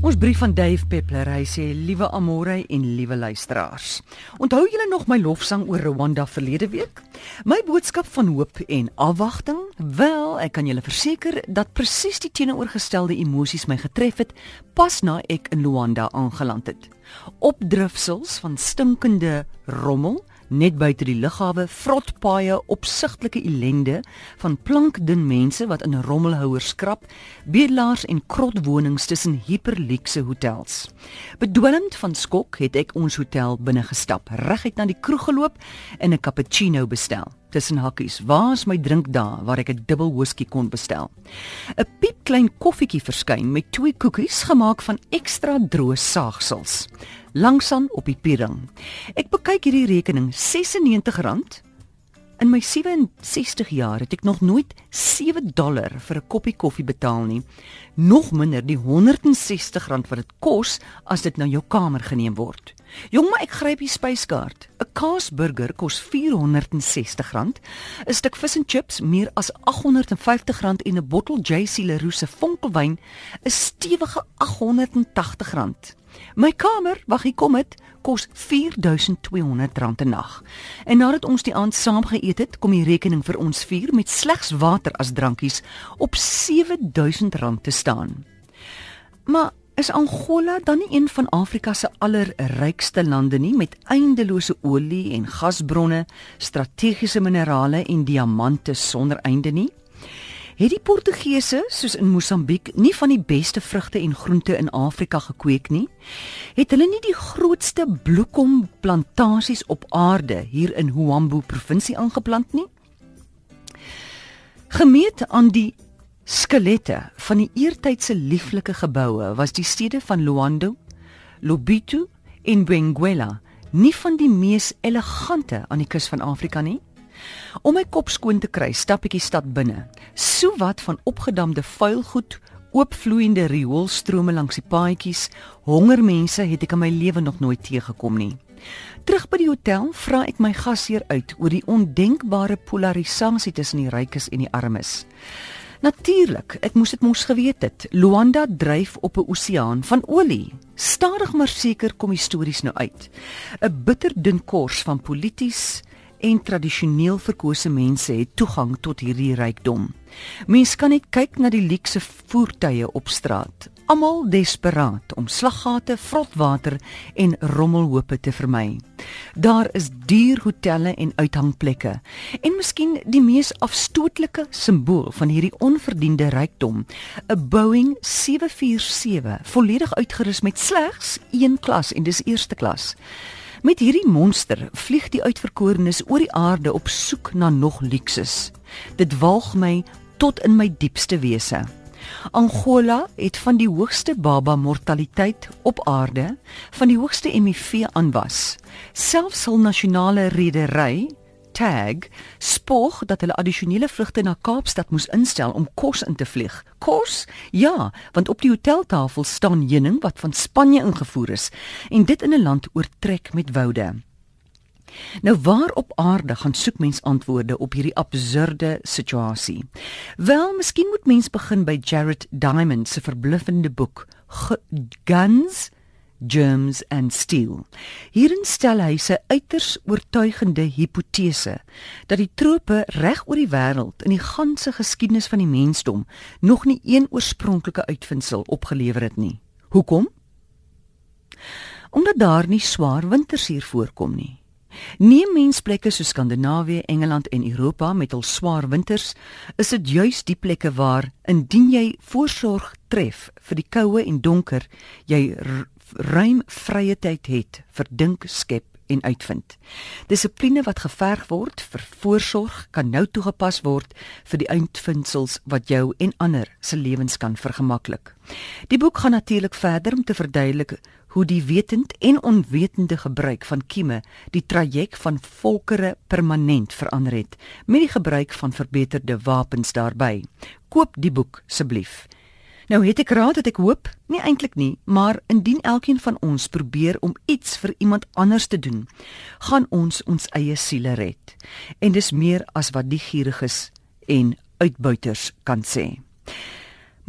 Ons brief van Dave Peppler, hy sê liewe Amore en liewe luisteraars. Onthou julle nog my lofsang oor Rwanda verlede week? My boodskap van hoop en afwagting? Wel, ek kan julle verseker dat presies die teenoorgestelde emosies my getref het pas na ek in Rwanda aangeland het. Opdrifsels van stinkende rommel, net buite die lughawe vrot paaie opsigtelike ellende van plankdun mense wat in rommelhouers skrap bedelaars en krotwonings tussen hiperluukse hotels. Bedwelmd van skok het ek ons hotel binne gestap reguit na die kroeg geloop en 'n cappuccino bestel. Tussen hakkies waar's my drink daar waar ek 'n dubbel whisky kon bestel? 'n piepklein koffietjie verskyn met twee koekies gemaak van ekstra droë saagsels langsaan op die piering. Ek bekyk hierdie rekening R96. In my 67 jaar het ek nog nooit 7 dollar vir 'n koppie koffie betaal nie. Nog minder die R160 wat dit kos as dit na jou kamer geneem word. Jong, maar ek gryp die spyskaart. 'n Kaasburger kos R460, 'n stuk vis en chips meer as R850 en 'n bottel JC Leroux se vonkelwyn 'n stewige R880. My kamer, wag hier kom dit, kos R4200 'n nag. En nadat ons die aand saam geëet het, kom die rekening vir ons vier met slegs water as drankies op R7000 te staan. Maar is Angola dan nie een van Afrika se allerrykste lande nie met eindelose olie en gasbronne, strategiese minerale en diamante sonder einde nie? Het die Portugese, soos in Mosambiek, nie van die beste vrugte en groente in Afrika gekweek nie? Het hulle nie die grootste bloekomplantasies op aarde hier in Huambo provinsie aangeplant nie? Gemeet aan die skelette van die eertydse lieflike geboue was die stede van Luando, Lobito en Benguela nie van die mees elegante aan die kus van Afrika nie? Om my kop skoon te kry, stap ek die stad binne. So wat van opgedamde vuilgoed, oopvloeiende rioolstrome langs die paadjies, honger mense het ek in my lewe nog nooit teëgekom nie. Terug by die hotel vra ek my gasheer uit oor die ondenkbare polarisasie tussen die rykes en die armes. Natuurlik, ek moes dit mos geweet het. Luanda dryf op 'n oseaan van olie. Stadig maar seker kom die stories nou uit. 'n Bitterdun kors van polities, en tradisioneel verkose mense het toegang tot hierdie rykdom. Mense kan net kyk na die luukse voertuie op straat, almal desperaat om slaggate, vrotwater en rommelhope te vermy. Daar is duur hotelle en uithangplekke en miskien die mees afstootlike simbool van hierdie onverdiende rykdom, 'n Boeing 747 volledig uitgerus met slegs een klas en dis eerste klas. Met hierdie monster vlieg die uitverkorenes oor die aarde op soek na nog luksus. Dit walg my tot in my diepste wese. Angola het van die hoogste baba mortaliteit op aarde, van die hoogste HIV aanwas. Selfs hul nasionale redery, Tag spog dat hulle addisionele vlugte na Kaapstad moes instel om kos in te vlieg. Kos? Ja, want op die hoteltafel staan heuning wat van Spanje ingevoer is en dit in 'n land oortrek met woude. Nou waar op aarde gaan soek mens antwoorde op hierdie absurde situasie? Wel, miskien moet mens begin by Jared Diamond se verbluffende boek Guns germs and steel. Hierin stel hy sy uiters oortuigende hipotese dat die trope reg oor die wêreld in die ganse geskiedenis van die mensdom nog nie een oorspronklike uitvinding opgelewer het nie. Hoekom? Omdat daar nie swaar winters hier voorkom nie. Neem mensplekke so Skandinawië, Engeland en Europa met hul swaar winters, is dit juis die plekke waar indien jy voorsorg tref vir die koue en donker, jy ruim vrye tyd het vir dink, skep en uitvind. Dissipline wat geverg word vir voorsorg kan nou toegepas word vir die uitvindsels wat jou en ander se lewens kan vergemaklik. Die boek gaan natuurlik verder om te verduidelik hoe die wetend en onwetende gebruik van kieme die traject van volkere permanent verander het met die gebruik van verbeterde wapens daarbey. Koop die boek asseblief. Nou het ek raad dat ek hoop, nie eintlik nie, maar indien elkeen van ons probeer om iets vir iemand anders te doen, gaan ons ons eie siele red. En dis meer as wat die gieriges en uitbuiters kan sê.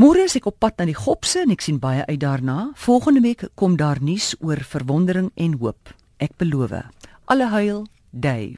Môre is ek op pad na die Gopse en ek sien baie uit daarna. Volgende week kom daar nuus oor verwondering en hoop. Ek beloof. Alle heil, Dave.